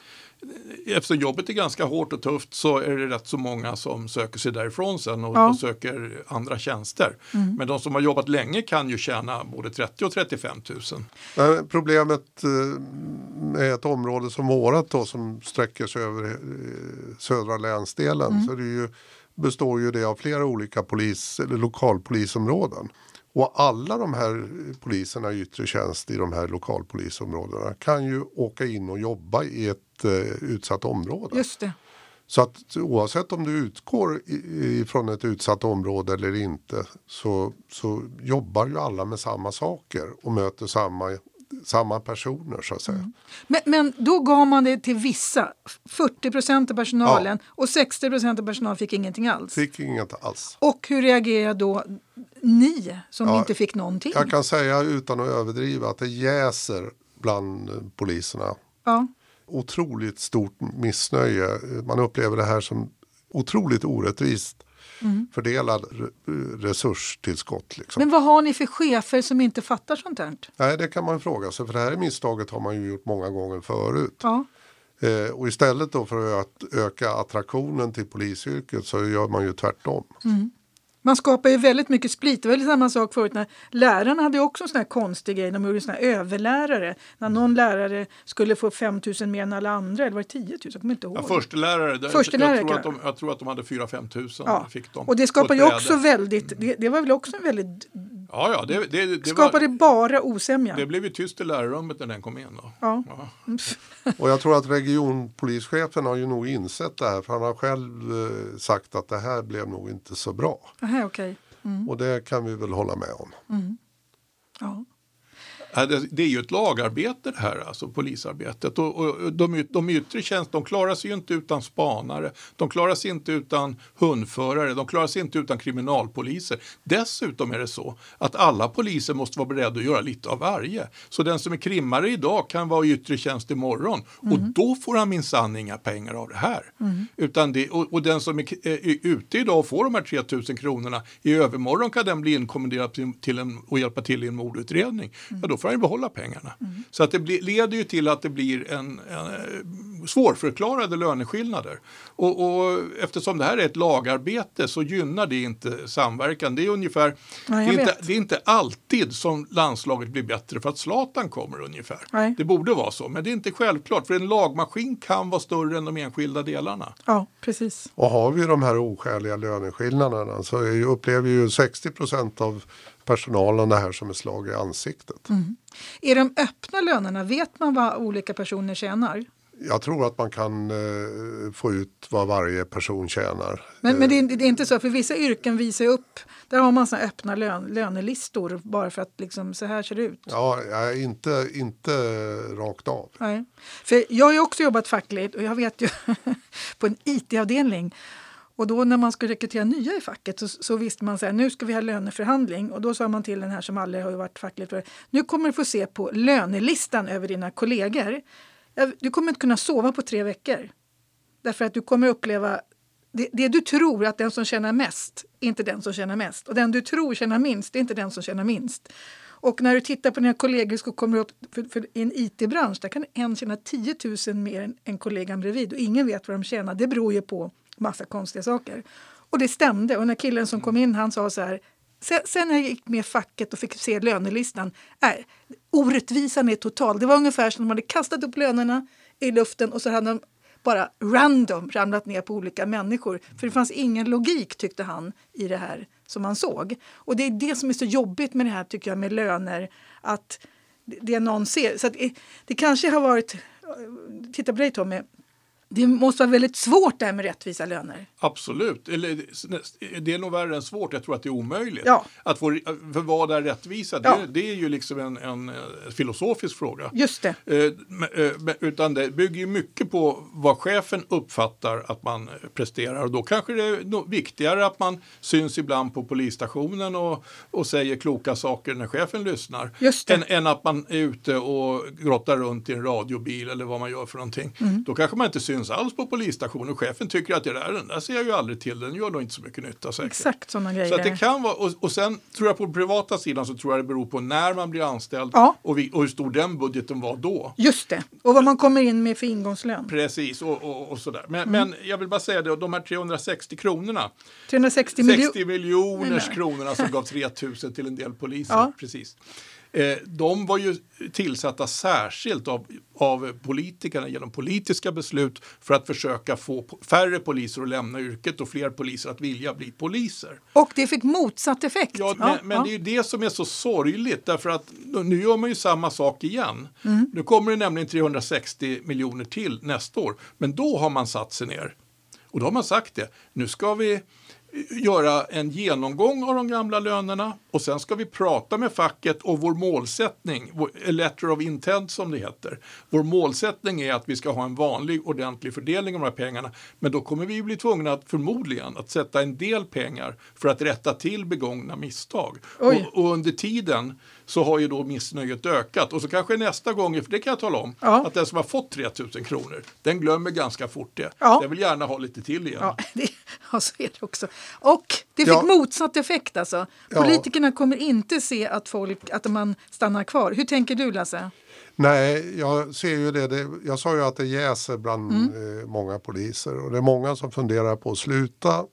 eftersom jobbet är ganska hårt och tufft så är det rätt så många som söker sig därifrån sen och, Ja. och söker andra tjänster. Men de som har jobbat länge kan ju tjäna både 30 och 35 000. Men problemet eh, med ett område som vårat då som sträcker sig över eh, södra länsdelen så det ju, består ju det av flera olika polis, eller lokalpolisområden. Och alla de här poliserna i yttre tjänst i de här lokalpolisområdena kan ju åka in och jobba i ett eh, utsatt område. Just det. Så att oavsett om du utgår ifrån ett utsatt område eller inte så, så jobbar ju alla med samma saker och möter samma, samma personer så att säga. Men, men då gav man det till vissa, 40 procent av personalen och 60 procent av personalen fick ingenting alls. Fick inget alls. Och hur reagerar då ni som Ja, inte fick någonting? Jag kan säga utan att överdriva att det jäser bland poliserna. Ja. Otroligt stort missnöje. Man upplever det här som otroligt orättvist fördelad re- resurstillskott. Liksom. Men vad har ni för chefer som inte fattar sånt här? Nej, det kan man fråga sig för det här misstaget har man ju gjort många gånger förut. Ja. Eh, och istället då för att öka attraktionen till polisyrket så gör man ju tvärtom. Man skapar ju väldigt mycket split. Det var samma sak förut när lärarna hade också en sån här konstig grej. De gjorde såna här överlärare. När någon lärare skulle få 5 000 mer än alla andra. Eller var det 10 000? Jag kommer inte ihåg. Ja, förstelärare, Förstelärare jag, tror att de, jag tror att de hade 4-5 tusen. ja. Fick de Och det skapar ett ju bräde. också väldigt... Det, det var väl också en väldigt... Ja, ja, det, det, det, skapade var, bara osämja. det blev ju tyst i lärarrummet när den kom in. Då. Ja. Ja. Och jag tror att regionpolischefen har ju nog insett det här för han har själv eh, sagt att det här blev nog inte så bra. Aha, okej. Och det kan vi väl hålla med om. Ja. Ja, Det, är ju ett lagarbete det här, alltså polisarbetet. Och, och de, de yttre tjänst, de klarar sig ju inte utan spanare. De klarar sig inte utan hundförare. De klarar sig inte utan kriminalpoliser. Dessutom är det så att alla poliser måste vara beredda att göra lite av varje. Så den som är krimmare idag kan vara i yttre tjänst imorgon. Och då får han minsann inga pengar av det här. Utan det, och, och den som är, k- är ute idag och får de här 3000 kronorna, i övermorgon kan den bli inkommenderad till, till en, och hjälpa till i en mordutredning. Ja, då får han ju behålla pengarna. Så att det blir, leder ju till att det blir en, en eh, svårförklarade löneskillnader. Och, och eftersom det här är ett lagarbete så gynnar det inte samverkan. Det är ungefär, Nej, det, är inte, det är inte alltid som landslaget blir bättre för att Zlatan kommer ungefär. Nej. Det borde vara så, men det är inte självklart. För en lagmaskin kan vara större än de enskilda delarna. ja, precis. Och har vi de här oskäliga löneskillnaderna så är ju, upplever ju 60 procent av personalen det här som ett slag i ansiktet. Är de öppna lönerna? Vet man vad olika personer tjänar? Jag tror att man kan eh, få ut vad varje person tjänar. Men, men det, är, det är inte så, för vissa yrken visar upp, där har man såna öppna lön, lönelistor bara för att liksom, så här ser det ut. Ja, ja, inte, inte rakt av. Nej. För jag har ju också jobbat fackligt och jag vet ju på en IT-avdelning. Och då när man skulle rekrytera nya i facket så, så visste man att nu ska vi ha löneförhandling. Och då sa man till den här som aldrig har varit fackligt för nu kommer du få se på lönelistan över dina kollegor. Du kommer inte kunna sova på tre veckor. Därför att du kommer uppleva det, det du tror att den som tjänar mest är inte den som tjänar mest. Och den du tror tjänar minst är inte den som tjänar minst. Och när du tittar på dina kollegor så kommer du upp, för, för i en IT-bransch där kan en tjäna 10 000 mer än, än kollegan bredvid och ingen vet vad de tjänar. Det beror ju på massa konstiga saker. Och det stämde. Och när killen som kom in han sa så här Sen, när jag gick med i facket och fick se lönelistan, nej, orättvisan är total. Det var ungefär som om de hade kastat upp lönerna i luften och så hade de bara random ramlat ner på olika människor. För det fanns ingen logik, tyckte han, i det här som man såg. Och det är det som är så jobbigt med det här, tycker jag, med löner. Att det- någon ser. Så att det, det kanske har varit... Titta på dig, Tommy. Det måste vara väldigt svårt det här med rättvisa löner. Absolut. Eller, det är nog värre än svårt. Jag tror att det är omöjligt. Ja. Att få, för vad är rättvisa? Ja. Det, det är ju liksom en, en eh, filosofisk fråga. Just det. Eh, eh, Utan det bygger ju mycket på vad chefen uppfattar att man presterar. Och då kanske det är viktigare att man syns ibland på polisstationen och, och säger kloka saker när chefen lyssnar. Just. Än, än att man är ute och grottar runt i en radiobil eller vad man gör för någonting. Mm. Då kanske man inte syns alls på polisstationen. Chefen tycker att det där, den där ser ju aldrig till, den gör nog inte så mycket nytta säkert. Exakt sådana grejer. Så det kan vara, och, och sen tror jag på den privata sidan så tror jag det beror på när man blir anställd Ja. och, vi, och hur stor den budgeten var då. Just det, och vad man kommer in med för ingångslön. Precis, och, och, och sådär. Men, Mm. men jag vill bara säga det, de här 360 kronorna, 360 miljoner. 60 miljoners Nej. kronorna som gav 3000 till en del poliser. Ja. Precis. Eh, de var ju tillsatta särskilt av, av politikerna genom politiska beslut för att försöka få färre poliser att lämna yrket och fler poliser att vilja bli poliser. Och det fick motsatt effekt. Ja, men, men det är ju det som är så sorgligt därför att nu gör man ju samma sak igen. Mm. Nu kommer det nämligen 360 miljoner till nästa år, men då har man satt sig ner och då har man sagt det. Nu ska vi göra en genomgång av de gamla lönerna och sen ska vi prata med facket och vår målsättning, vår a letter of intent som det heter. Vår målsättning är att vi ska ha en vanlig ordentlig fördelning av de här pengarna. Men då kommer vi bli tvungna att förmodligen att sätta en del pengar för att rätta till begångna misstag. Och, och under tiden så har ju då missnöjet ökat och så kanske nästa gång, för det kan jag tala om, Ja. att den som har fått 3000 kronor, den glömmer ganska fort det. Ja. Den vill gärna ha lite till igen. Ja, det, ja, så är det också. Och det fick Ja. motsatt effekt alltså. Ja. Politikerna kommer inte se att, folk, att man stannar kvar. Hur tänker du Lasse? Nej, jag ser ju det. det jag sa ju att det jäser bland Mm. eh, många poliser och det är många som funderar på att sluta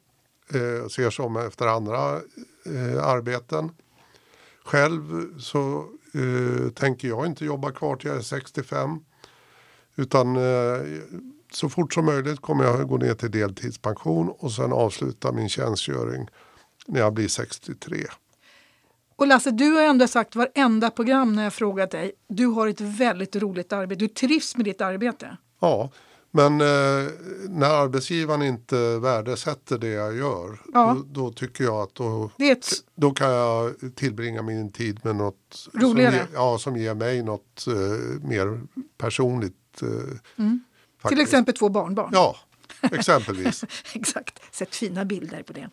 eh, och ser sig om efter andra eh, arbeten. Själv så eh, tänker jag inte jobba kvar till jag är 65 utan eh, så fort som möjligt kommer jag gå ner till deltidspension och sen avsluta min tjänstgöring när jag blir 63. Och Lasse, du har ändå sagt varenda program när jag frågat dig. Du har ett väldigt roligt arbete. Du trivs med ditt arbete. Ja, men eh, när arbetsgivaren inte värdesätter det jag gör Ja. då, då tycker jag att då, ett, då kan jag tillbringa min tid med något Roligare. Som, ja, som ger mig något eh, mer personligt. Eh, till faktiskt. exempel två barnbarn. Ja, exempelvis. Exakt, sett fina bilder på det.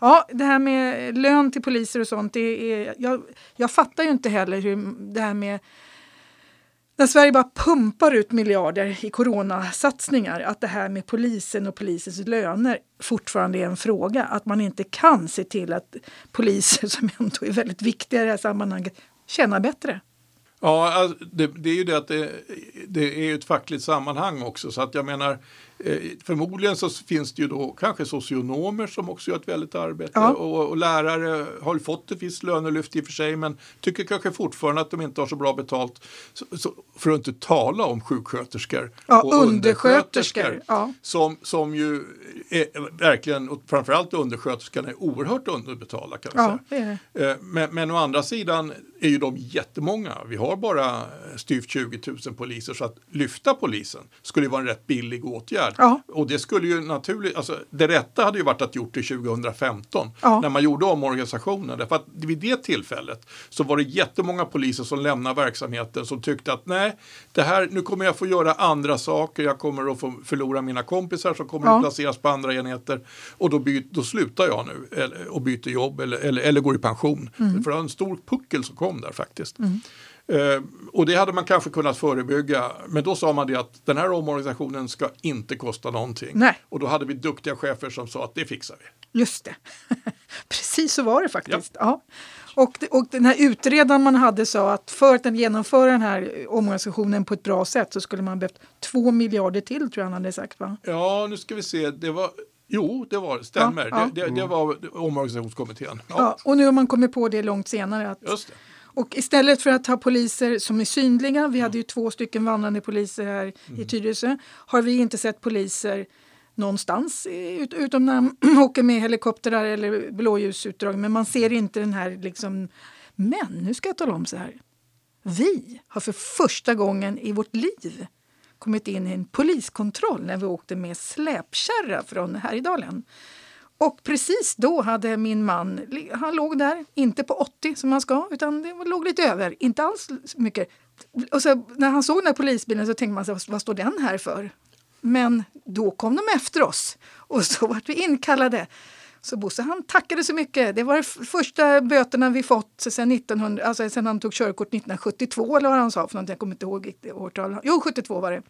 Ja, det här med lön till poliser och sånt. Det är, jag, jag fattar ju inte heller hur det här med när Sverige bara pumpar ut miljarder i coronasatsningar, att det här med polisen och polisens löner fortfarande är en fråga. Att man inte kan se till att poliser, som ändå är väldigt viktiga i det här sammanhanget, tjänar bättre. Ja, alltså, det, det är ju det att det, det är ett fackligt sammanhang också. Så att jag menar, förmodligen så finns det ju då kanske socionomer som också gör ett väldigt arbete. Ja. Och, och lärare har ju fått ett visst lönelyft i och för sig men tycker kanske fortfarande att de inte har så bra betalt. Så, så, för att inte tala om sjuksköterskor Ja, och undersköterskor, ja. Som, som ju är, verkligen, och framförallt undersköterskorna är oerhört underbetalda kan man säga. Eh, Men, men å andra sidan är ju de jättemånga. Vi har bara styvt 20 000 poliser så att lyfta polisen skulle vara en rätt billig åtgärd. Ja. Och det skulle ju naturligt, alltså det rätta hade ju varit att gjort det 2015 Ja. när man gjorde omorganisationen. Därför att vid det tillfället så var det jättemånga poliser som lämnade verksamheten som tyckte att nej, det här, nu kommer jag få göra andra saker, jag kommer att få förlora mina kompisar som kommer Ja. att placeras på andra enheter och då, by, då slutar jag nu eller, och byter jobb eller, eller, eller går i pension. Mm. För det var en stor puckel som kom där faktiskt. Eh, och det hade man kanske kunnat förebygga. Men då sa man det att den här omorganisationen ska inte kosta någonting. Nej. Och då hade vi duktiga chefer som sa att det fixar vi. Just det. Precis så var det faktiskt. Ja. Och, det- och den här utredaren man hade sa att för att den genomföra den här omorganisationen på ett bra sätt så skulle man behövt två miljarder till tror jag han hade sagt. Va? Ja, nu ska vi se. Det var, jo, det var, stämmer. Ja, ja. Det, det, det var omorganisationskommittén. Ja, Ja. och nu har man kommit på det långt senare. Att, just det. Och istället för att ha poliser som är synliga, vi hade ju två stycken vandrande poliser här i Tyresö, har vi inte sett poliser någonstans ut, utom när de åker med helikoptrar eller blåljusutdrag. Men man ser inte den här liksom... Men nu ska jag tala om så här. Vi har för första gången i vårt liv kommit in i en poliskontroll när vi åkte med släpkärra från Härjedalen. Och precis då hade min man, han låg där, inte på 80 som han ska, utan det låg lite över, inte alls mycket. Och så, när han såg den här polisbilen så tänkte man, sig, vad står den här för? Men då kom de efter oss och så vart vi inkallade. Så Bosse han tackade så mycket. Det var de första böterna vi fått sen, 1900, alltså han tog körkort 1972 eller vad han sa för någonting. Jag kommer inte ihåg årtal. Jo, 72 var det.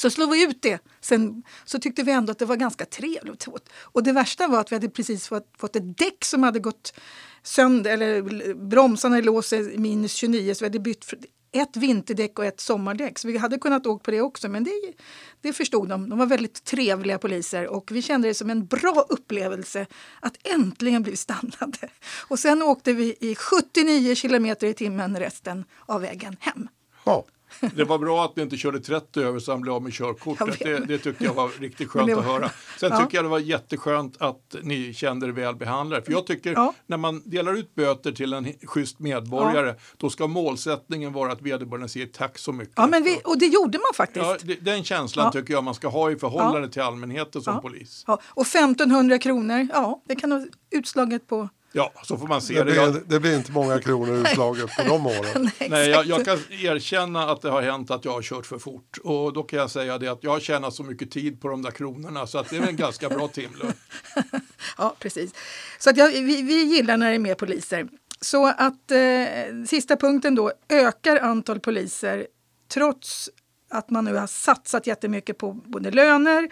Så slog vi ut det. Sen så tyckte vi ändå att det var ganska trevligt. Och det värsta var att vi hade precis fått, fått ett däck som hade gått sönder, eller bromsarna låg sig minus 29 så vi hade bytt ett vinterdäck och ett sommardäck. Så vi hade kunnat åka på det också, men det, det förstod de. De var väldigt trevliga poliser och vi kände det som en bra upplevelse att äntligen bli stannade. Och sen åkte vi i 79 kilometer i timmen resten av vägen hem. Ja. Det var bra att ni inte körde 30 över så han blev av med körkortet. Det, det tyckte jag var riktigt skönt var... att höra. Sen ja. tycker jag det var jätteskönt att ni kände er väl behandlade. För jag tycker ja. när man delar ut böter till en schysst medborgare ja. då ska målsättningen vara att vederbörande säger tack så mycket. Ja, men vi, och det gjorde man faktiskt. Ja, det, den känslan tycker jag man ska ha i förhållande till allmänheten som polis. Och 1500 kronor, ja det kan vara utslaget på Ja, så får man se det. Det blir, det blir inte många kronor utslaget på de åren. Nej, jag, jag, kan erkänna att det har hänt att jag har kört för fort. Och då kan jag säga det att jag har tjänat så mycket tid på de där kronorna så att det är en ganska bra timlön. ja, precis. Så att jag, vi, vi gillar när det är mer poliser. Så att eh, sista punkten då, ökar antal poliser trots att man nu har satsat jättemycket på både löner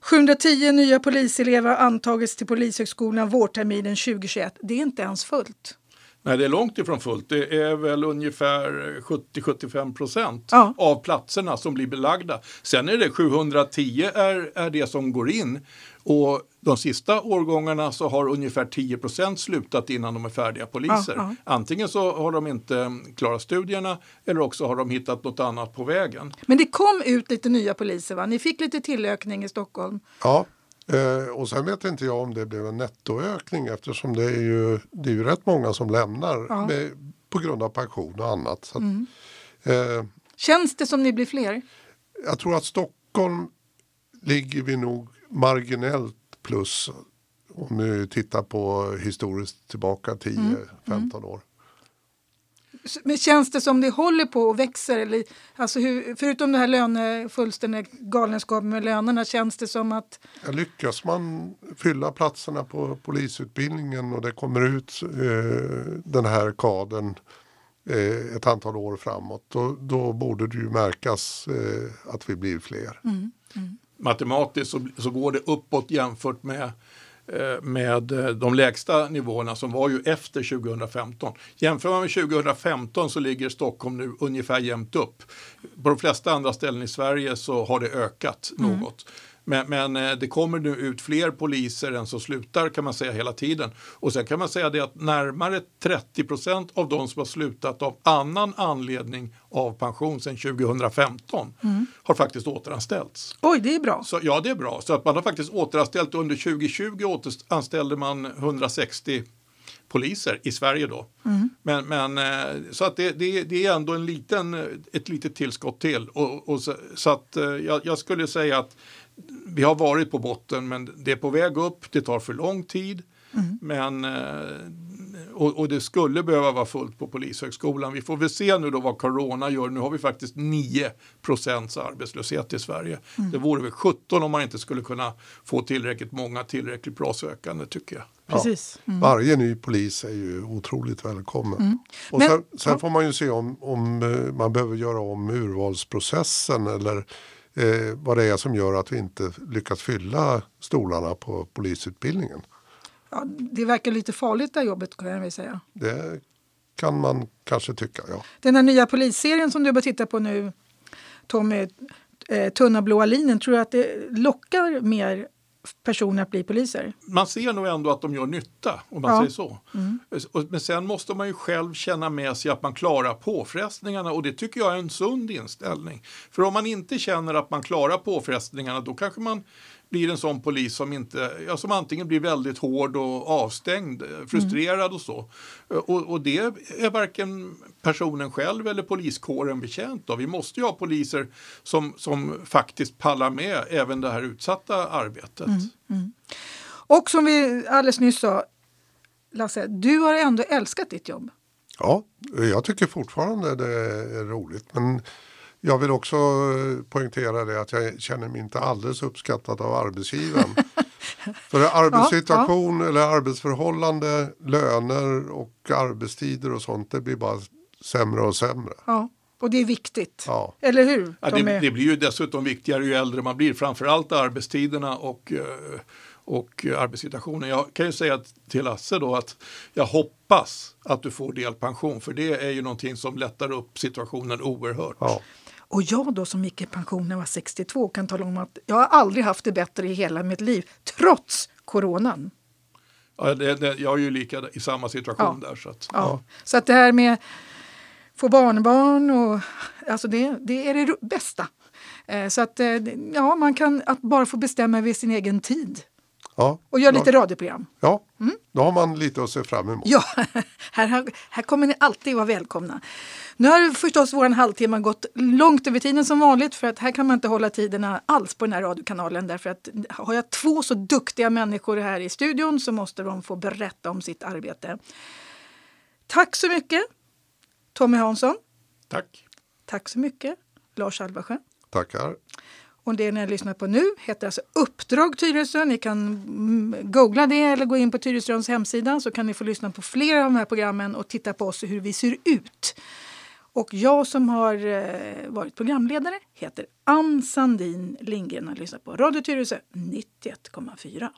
710 nya poliselever har antagits till Polishögskolan vårterminen 2021. Det är inte ens fullt. Nej, det är långt ifrån fullt. Det är väl ungefär 70-75 procent ja. av platserna som blir belagda. Sen är det 710 är, är det som går in och de sista årgångarna så har ungefär 10% slutat innan de är färdiga poliser. Ja, ja. Antingen så har de inte klarat studierna eller också har de hittat något annat på vägen. Men det kom ut lite nya poliser va? Ni fick lite tillökning i Stockholm? Ja, eh, och sen vet inte jag om det blev en nettoökning eftersom det är ju, det är ju rätt många som lämnar ja. med, på grund av pension och annat. Så mm. eh, Känns det som ni blir fler? Jag tror att Stockholm ligger vi nog marginellt plus om vi tittar på historiskt tillbaka 10-15 mm. mm. år. Men känns det som det håller på och växer? Eller, alltså hur, förutom det här löne, fullständiga galenskapen med lönerna, känns det som att... Ja, lyckas man fylla platserna på polisutbildningen och det kommer ut eh, den här kadern eh, ett antal år framåt, då, då borde det ju märkas eh, att vi blir fler. Mm. Mm matematiskt så, så går det uppåt jämfört med eh, med eh, de lägsta nivåerna som var ju efter 2015. Jämför man med 2015 så ligger Stockholm nu ungefär jämnt upp. På de flesta andra ställen i Sverige så har det ökat mm. något. Men, men, eh, det kommer nu ut fler poliser än som slutar kan man säga hela tiden. Och sen kan man säga det att närmare 30 procent av de som har slutat av annan anledning av pension sedan 2015 mm. har faktiskt återanställts. Oj, det är bra. Så, ja, det är bra. Så att man har faktiskt återanställt under 2020 återanställde man 160 poliser i Sverige då. Mm. Men, men, eh, så att det, det, det, är ändå en liten, ett litet tillskott till. Och, och så, så, att eh, jag, jag, skulle säga att vi har varit på botten men det är på väg upp, det tar för lång tid. Mm. Men, eh, och, och, det skulle behöva vara fullt på Polishögskolan. Vi får väl se nu då vad corona gör. Nu har vi faktiskt 9 procents arbetslöshet i Sverige. Mm. Det vore väl 17 om man inte skulle kunna få tillräckligt många tillräckligt bra sökande tycker jag. Precis. Mm. Varje ny polis är ju otroligt välkommen. Mm. Och Men, sen, sen ja. får man ju se om, om eh, man behöver göra om urvalsprocessen eller eh, vad det är som gör att vi inte lyckas fylla stolarna på polisutbildningen. Ja, det verkar lite farligt det jobbet kan jag säga. Det kan man kanske tycka, ja. Den här nya polisserien som du börjar titta på nu, Tommy, eh, Tunna blåa linjen, tror du att det lockar mer personer att bli poliser? Man ser nog ändå att de gör nytta, om man ja. säger så. Mm. Men sen måste man ju själv känna med sig att man klarar påfrestningarna och det tycker jag är en sund inställning. För om man inte känner att man klarar påfrestningarna då kanske man blir en sån polis som, inte, ja, som antingen blir väldigt hård och avstängd, frustrerad mm. och så. Och, och, det är varken personen själv eller poliskåren betjänt av. Vi måste ju ha poliser som, som faktiskt pallar med även det här utsatta arbetet. Mm. Mm. Och som vi alldeles nyss sa, Lasse, du har ändå älskat ditt jobb. Ja, jag tycker fortfarande det är roligt. Men jag vill också eh, poängtera det att jag känner mig inte alldeles uppskattad av arbetsgivaren. För arbetssituation ja, ja. eller arbetsförhållande, löner och arbetstider och sånt det blir bara sämre och sämre. Ja. Och det är viktigt. Ja. Eller hur? Ja, De det, är- det blir ju dessutom viktigare ju äldre man blir, framförallt arbetstiderna och, eh, och arbetssituationen. Jag kan ju säga till Lasse då att jag hoppas att du får delpension för det är ju någonting som lättar upp situationen oerhört. Ja. Och jag då som gick i pension när jag var 62 kan tala om att jag har aldrig haft det bättre i hela mitt liv, trots coronan. Ja, det, det, jag är ju lika i samma situation Ja. där. Så att, Ja. Så att det här med få barnbarn och alltså det, det är det bästa. Eh, Så att eh, ja, man kan att bara få bestämma över sin egen tid Ja. och göra ja. lite radioprogram. Ja, då har man lite att se fram emot. Ja, här, här kommer ni alltid vara välkomna. Nu har förstås vår halvtimme gått långt över tiden som vanligt för att här kan man inte hålla tiderna alls på den här radiokanalen därför att har jag två så duktiga människor här i studion så måste de få berätta om sitt arbete. Tack så mycket Tommy Hansson. tack. Tack så mycket Lars Alvarsjö. Tackar. Och det ni lyssnar på nu heter alltså Uppdrag Tyresö. Ni kan mm, googla det eller gå in på Tyresöns hemsida så kan ni få lyssna på flera av de här programmen och titta på oss och hur vi ser ut. Och jag som har eh, varit programledare heter Ann Sandin Lindgren och lyssnar på Radio Tyresö 91,4.